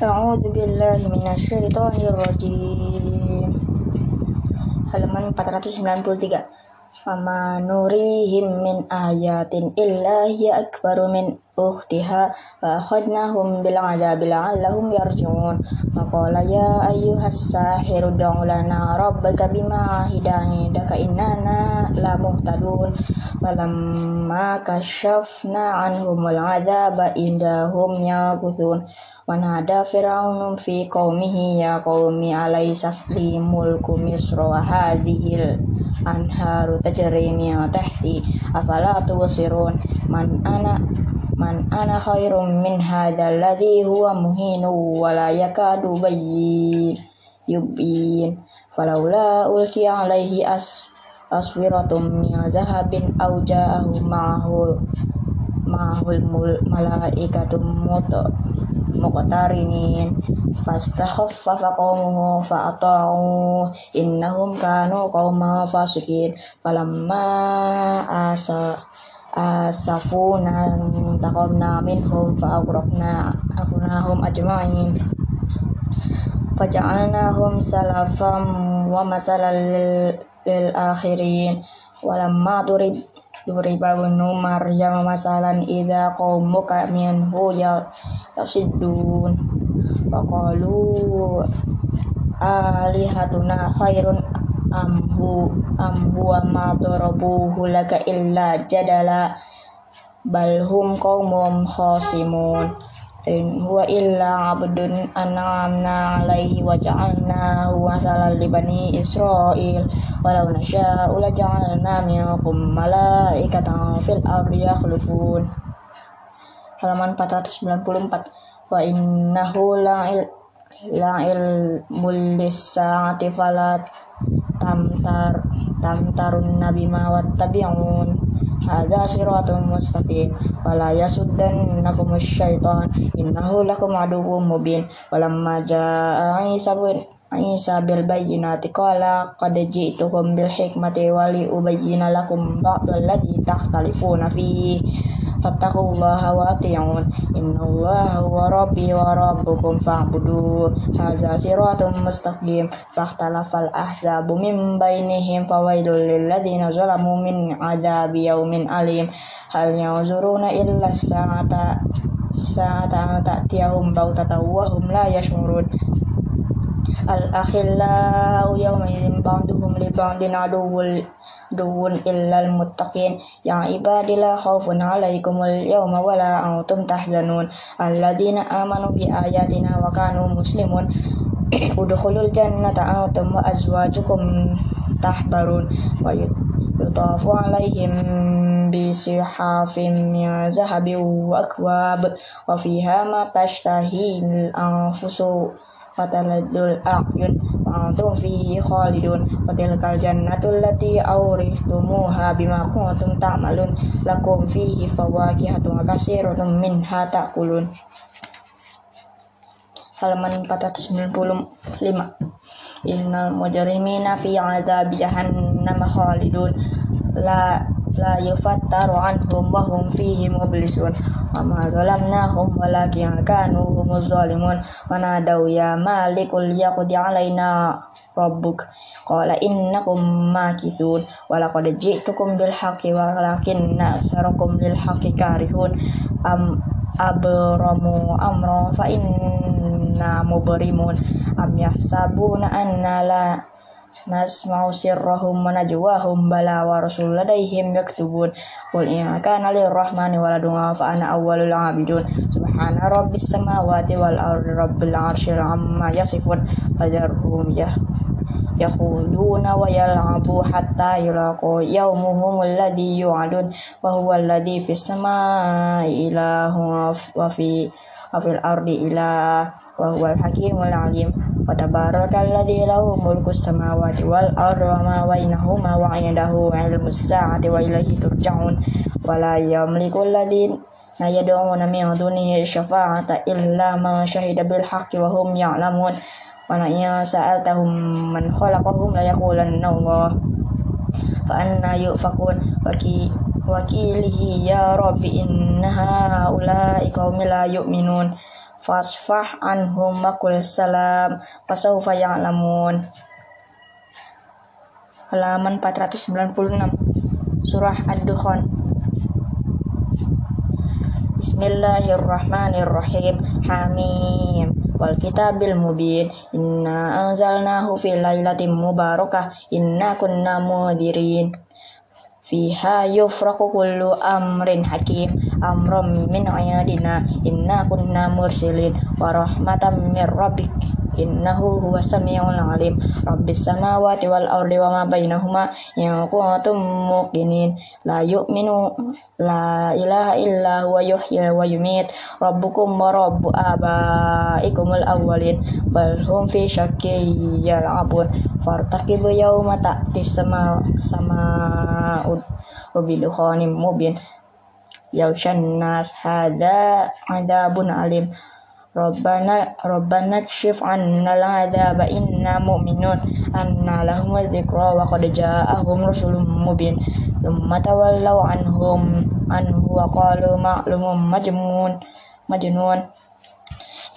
A'udzu billahi minasyaitonir rajim. Halaman 493. Wa Nuri himin min ayatin illahi akbaru min ukhtiha fa akhadnahum bil adabi la'allahum yarji'un faqala ya ayyuhas lana rabbaka bima ahida indaka innana la muhtadun falamma kashafna anhum al adaba indahum yaquthun wa nada fir'aunum fi qaumihi ya qaumi alaysa wa afala tubsirun man ana khairum min hadzal ladzi huwa muhinu wa la yakadu bayyin yubin falaula ulki alaihi as aswiratum min zahabin aw ja'ahu ma'ahu ma'ahul malaikatum muqtarinin. Fastakhaffafa qaumuhu fa'ata'u innahum kanu qauma fasikin falamma asa asafuna taqamna minhum fa'aghraqna aghnahum ajma'in. Faja'alnahum salafam wa masalan lil akhirin. Walamma turib Yuriba bunu Maryam masalan idza qaumuka minhu ya yasiddun. Waqalu alihatuna khairun amhu amhu wa ma darabuhu laka illa jadala. Balhum qaumum khasimun. In huwa illa abdun an'amna alaihi wa ja'alnahu masalan li bani Israil. Walau nasya'u la ja'alna minkum malaikatan fil ardi yakhlufun. Halaman 494 wa innahu la'il la'il mulisa'ati falat tamtar tamtarun nabi ma wattabi'un hadza siratun mustaqim. Wala yasuddannakum syaitan. Innahu lakum aduwwum mubin. Walamma jaa Isa bin Isa bil bayyinati qala qad ji'tukum bil hikmati wa li ubayyana lakum ba'dal ladzi takhtalifuna fihi fattaqullaha wa ati'un innallaha huwa rabbi wa rabbukum fa'budu hadza siratun mustaqim fakhtalafal ahzabu min bainihim fawailul lil ladzina min adzabi yaumin alim hal yanzuruna illa sa'ata sa'ata ta'tiyahum bautatan wa hum la yash'urun al akhillau yawma idzin ba'duhum li ba'din aduwwul duun illal muttaqin. Ya ibadillah khaufun alaikumul yawma wala antum tahzanun. Alladzina amanu bi ayatina wa kanu muslimun. Udkhulul jannata antum wa azwajukum tahbarun. Wa yutafu alaihim bi sihafin min taladul a'yun antum fihi khalidun wa tilkal jannatul lati awrihtumuha bima kuntum ta'malun lakum fihi fawakihatun katsiratun minha ta'kulun. Halaman 495 innal mujrimina fi adzabi jahannam khalidun. La la yufattaru anhum wa hum fihi mublisun. Wa ma zalamnahum walakin kanu humuz zalimun. Wa nadaw ya malikul yaqdi alaina rabbuk. Qala innakum makithun. Wa laqad ji'tukum bil haqqi walakinna sarakum lil haqqi karihun. Am abramu amra fa inna mubrimun. Am yahsabuna anna la nasma'u sirrahum wa najwahum bala wa rasul ladaihim yaktubun. Qul in kana lirrahmani waladun fa ana awwalul abidun. Subhana rabbis samawati wal ardi rabbil arsyil amma yasifun. Fajarhum ya yaquluna wa yal'abu hatta yulaqu yawmuhum alladhi yu'adun. Wa huwa alladhi fis samai ilahu wa fi wa ardi ilah wa huwal hakimul alim. Wa tabarakalladzi lahu mulku samawati wal ardi wa ma bainahuma wa indahu ilmus sa'ati wa ilaihi turja'un. Wa la yamliku alladzina yad'una min dunihi syafa'ata illa man syahida bil haqqi wa hum ya'lamun. Wa la in waki wakilihi ya rabbi inna haula'i qaumi fasfah anhum makul salam. Fasaufa ya'lamun. Halaman 496 surah ad-dukhan. Bismillahirrahmanirrahim. Hamim. Wal kitabil mubin. Inna anzalnahu fi lailatin mubarakah. Inna kunna mudirin. Fiha yufraku kullu amrin hakim amram min ayadina inna kunna mursilin wa rahmatan min rabbik innahu huwa samiul alim rabbis samawati wal ardi wa ma bainahuma in kuntum muqinin la yu'minu la ilaha illa huwa yuhyi wa yumit rabbukum wa rabbu abaikumul awwalin bal hum fi syakki yal'abun fartaqibu yawma ta'ti sama sama yaushan nas hada adabun alim. Rabbana an kshif anna al'adaba inna mu'minun. Anna lahum dzikra wa qad ja'ahum rusulun mubin. Thumma tawallaw anhum anhu wa qalu ma'lumun bil majnun.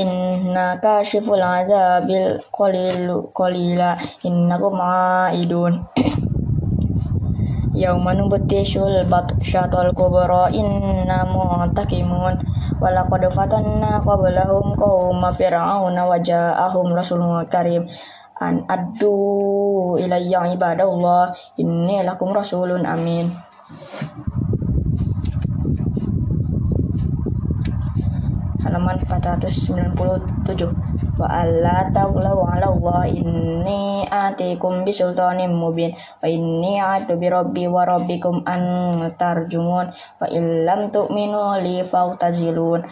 Inna koli adabil in na innakum idun yauma nubtishul batshatul kubra inna muntakimun walaqad fatanna qablahum qauma fir'auna wa ja'ahum rasulun karim an addu ilayya ibadallah inni lakum rasulun amin halaman 497 wa alla taghlaw 'ala Allah inni atikum bisultanin mubin. Wa inni a'tu bi rabbi wa rabbikum an tarjumun. Wa illam tu'minu li fautazilun.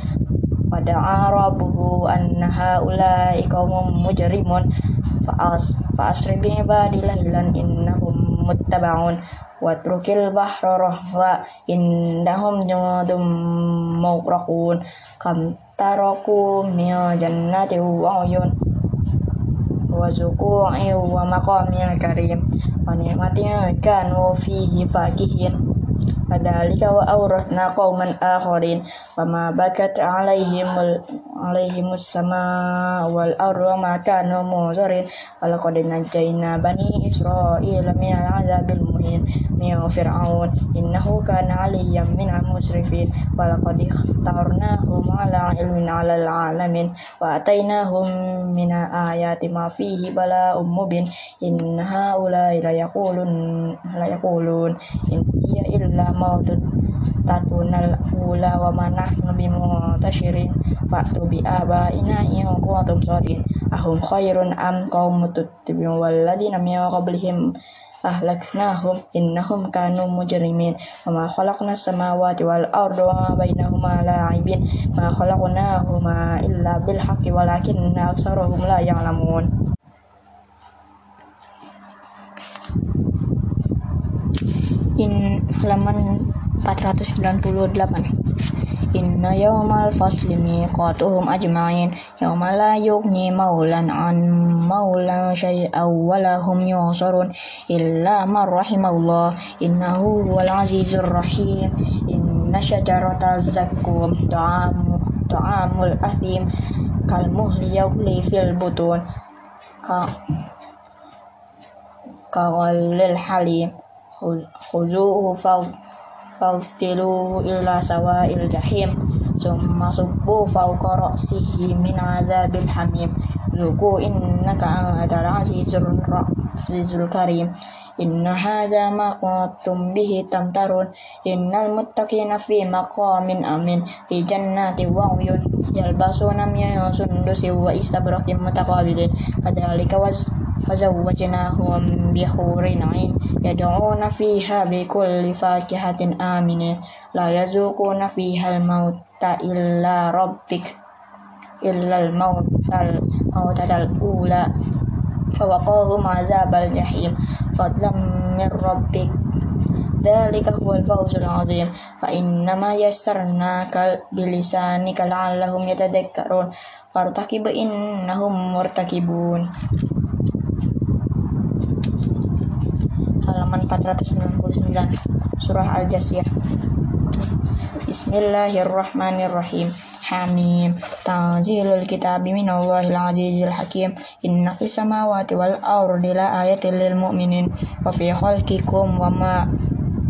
Fada'a rabbuhu anna haula'i qaumun mujrimun fa'as fa'asri bi ibadi laylan innahum muttaba'un. Watrukil bahra rahwa indahum jundum mawraqun. Kam taraku min jannati wa uyun. Wa zuku'i wa maqamin karim. Wa ni'matin kanu fihi fakihin Fadhalika wa awrathna qauman akharin wa ma bakat alaihim alaihimus sama wal ardu wa ma kanu munzirin wa laqad najjayna bani israila min al-azabil muhin min fir'aun innahu kana aliyan min al-musrifin wa laqad ikhtarnahum ala ilmin ala alamin wa atainahum min ayati ma fihi bala'um mubin inna haula la yaqulun la yaqulun in hiya illa mautut tatunal ula wa manah nabi mutashirin fa'tu bi abaina ahlaknahum innahum kanu mujrimin wa ma khalaqna samawati wal arda wa ma bainahuma la'ibin ma khalaqnahuma illa bil haqqi walakinna aktsarahum la ya'lamun in halaman 498 Inna yawmal fasli miqatuhum ajma'in. Yawma la yughni maulan an maulan syai'aw wa lahum yusarun illa man rahimallah innahu huwal azizur rahim. Inna syajarata zakkum ta'amu ta'amul athim. Kal muhli yawli fil butun. Ka kawalil halim. Khuzuhu fawq faqtiluhu ila sawa'il jahim. Summa subbu fawqa ra'sihi min adzabil hamim. Zuku innaka antal azizur azizul karim. Inna hadza ma kuntum bihi tamtarun. Innal muttaqina fi maqamin amin. Fi jannati wa yalbasuna min sundusi wa istabraqin mutaqabilin kadzalika was وزوجناهم بحور عين يدعون فيها بكل فاكهة آمنين لا يذوقون فيها الموت إلا ربك إلا الموت الموتة الأولى فوقاهم عذاب الجحيم فضلا من ربك ذلك هو الفوز العظيم فإنما يسرناك بلسانك لعلهم يتذكرون فارتكب إنهم مرتكبون halaman 499 surah Al-Jasiyah. Bismillahirrahmanirrahim. Hamim. Tanzilul kitab minallahil azizil hakim. Inna fis samawati wal ardi la ayatin lil mu'minin wa fi khalqikum wa ma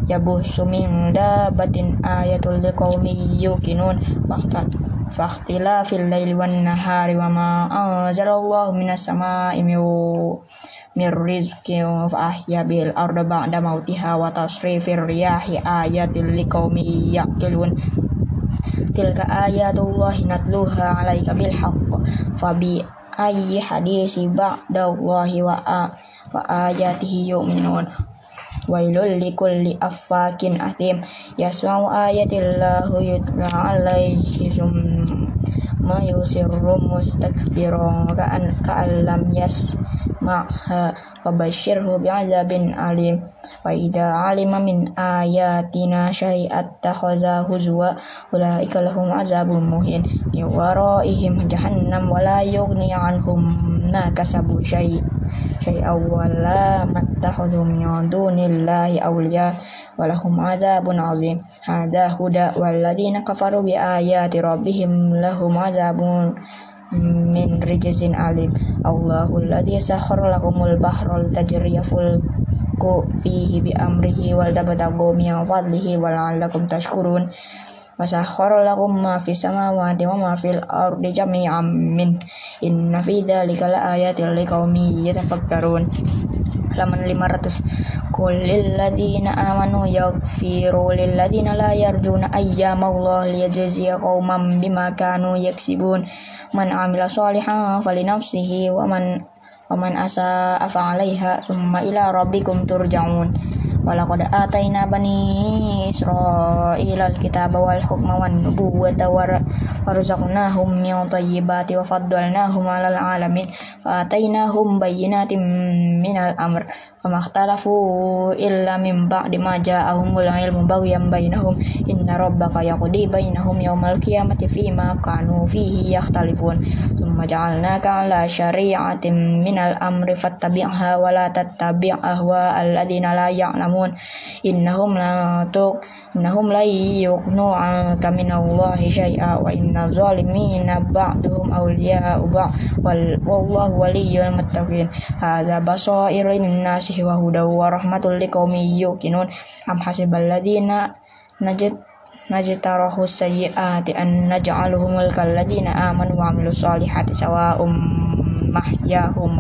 yabussu min dabatin ayatul liqaumi yuqinun Bahkan fakhtila fil laili wan nahari wa ma anzalallahu minas samaa'i min من رزق فأحيا به الأرض بعد موتها وتصريف الرياح آيات لقوم يعقلون تلك آيات الله نتلوها عليك بالحق فبأي حديث بعد الله وآياته يؤمنون wailul likulli affakin athim yasma'u ayatillahu yutla alaihi summa yusirru mustakbiran ka'an ka'allam yasma'ha fabashirhu bi'azabin alim wa idha alima min ayatina syai'at takhadha huzwa ulaika lahum azabun muhin waraihim jahannam wa la yughni anhum ma kasabu syai' syai'a wa la mattakhadhu min dunillahi awliya walahum azabun azim hadha huda walladhina kafaru bi ayati rabbihim lahum azabun min rijzin alim. Allahu alladhi sakhkhara lakumul bahra tajriya fulku fihi bi amrihi wal tabtagu min fadlihi wa la'allakum tashkurun. Wasakhkhara lakum ma fis samawati wa ma fil ardi jami'an min. Inna fi dzalika laayatil liqaumin yatafakkarun halaman 500 Qul lilladzina amanu yaghfiru lilladzina la yarjuna ayyamallahi liyajziya qauman bima kanu yaksibun. Man amila sholihan falinafsihi wa man wa man asa afa 'alaiha summa ila rabbikum turja'un Walaqad ataina bani Israila al-kitaba wal hukma wan nubuwwata warzaqnahum min thayyibati wa faddalnahum 'alal 'alamin. Wa atainahum bayyinatin minal amr fama ikhtalafu illa min ba'di ma ja'ahumul ilmu baghyan bainahum inna rabbaka yaqdi bainahum yawmal qiyamati fima kanu fihi yakhtalifun. Thumma ja'alnaka 'ala syari'atin minal amri fattabi'ha wa la tattabi' ahwa alladhina la ya'lamun. Innahum la tuq 'anka minallahi syai'a wa innal zalimina ba'duhum awliya'u ba'd wallahu waliyyul muttaqin hadza basairu lin-nasi nasihi wa hudaw wa rahmatul liqaumin yuqinun am hasibal ladina najid najtarahu sayyiati an naj'aluhumul kalladina amanu wa amilus solihati sawa'um mahyahum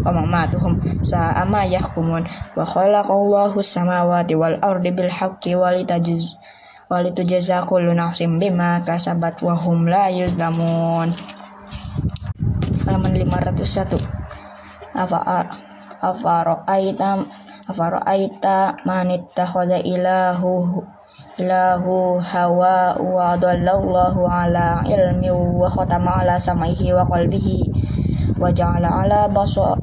wa mamatuhum sa'a ma yahkumun wa khalaqallahu samawati wal ardi bil haqqi wa litajz wa litujza kullu nafsin bima kasabat wa hum la yuzlamun halaman 501 apa afara'aita afara'aita man ittakhadha ilahu ilahu hawa wa adallallahu ala ilmi wa khatama ala samaihi wa qalbihi wa ja'ala ala basar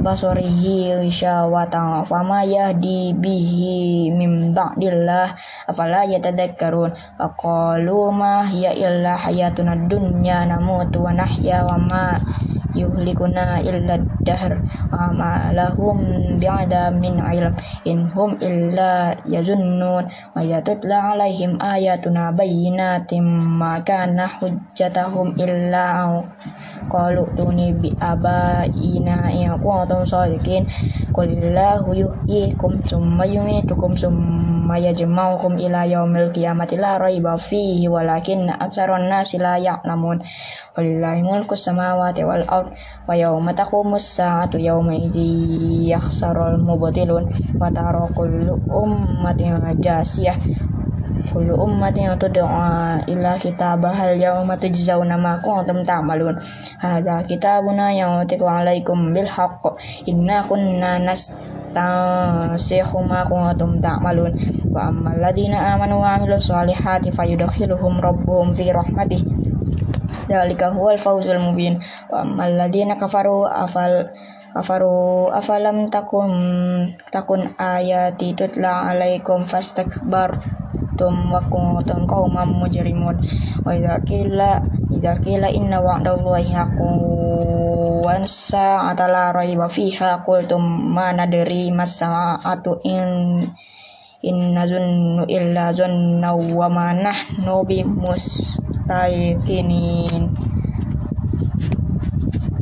basarihi syawatan fama yahdi bihi min ba'dillah afala yatadakkarun. Aqalu ma hiya illa hayatuna dunya namutu wa nahya wa ma yuhlikuna illa dahr wa ma lahum bi'ada min ilm in hum illa yazunnun. Wa yatutla alaihim ayatuna bayyinatin ma kana hujjatahum illa qalu tuni bi abaina in kuntum sadiqin qulillahu yuhyikum summa yumitukum summa yajma'ukum ila yaumil qiyamati la raiba fihi walakin aktsaron nasi la ya'lamun. Walillahi mulku samawati wal ard wa yawma taqumus sa'atu yawma idzi yakhsarul mubtilun wa tara kullu ummatin jasiyah kullu ummatin tud'a ila kitabahal yawma tujzauna ma kuntum ta'malun. Hadza kitabuna yutiku alaikum bil haqq inna kunna nas tansikhu ma kuntum ta'malun. Wa ammal amanu wa amilus solihati fayudkhiluhum rabbuhum fi rahmatihi. Dzalika huwal fawzul mubin. Wa ammal kafaru afal kafaru afalam takun takun ayati tutla alaikum fastakbartum wa kuntum qauman mujrimun. Wa idza qila idza qila inna wa'dallahi haqqun wa sa'ata la raiba fiha qultum ma nadri mas sa'atu in inna zunnu illa zunna wa ma nahnu bimus mustayqinin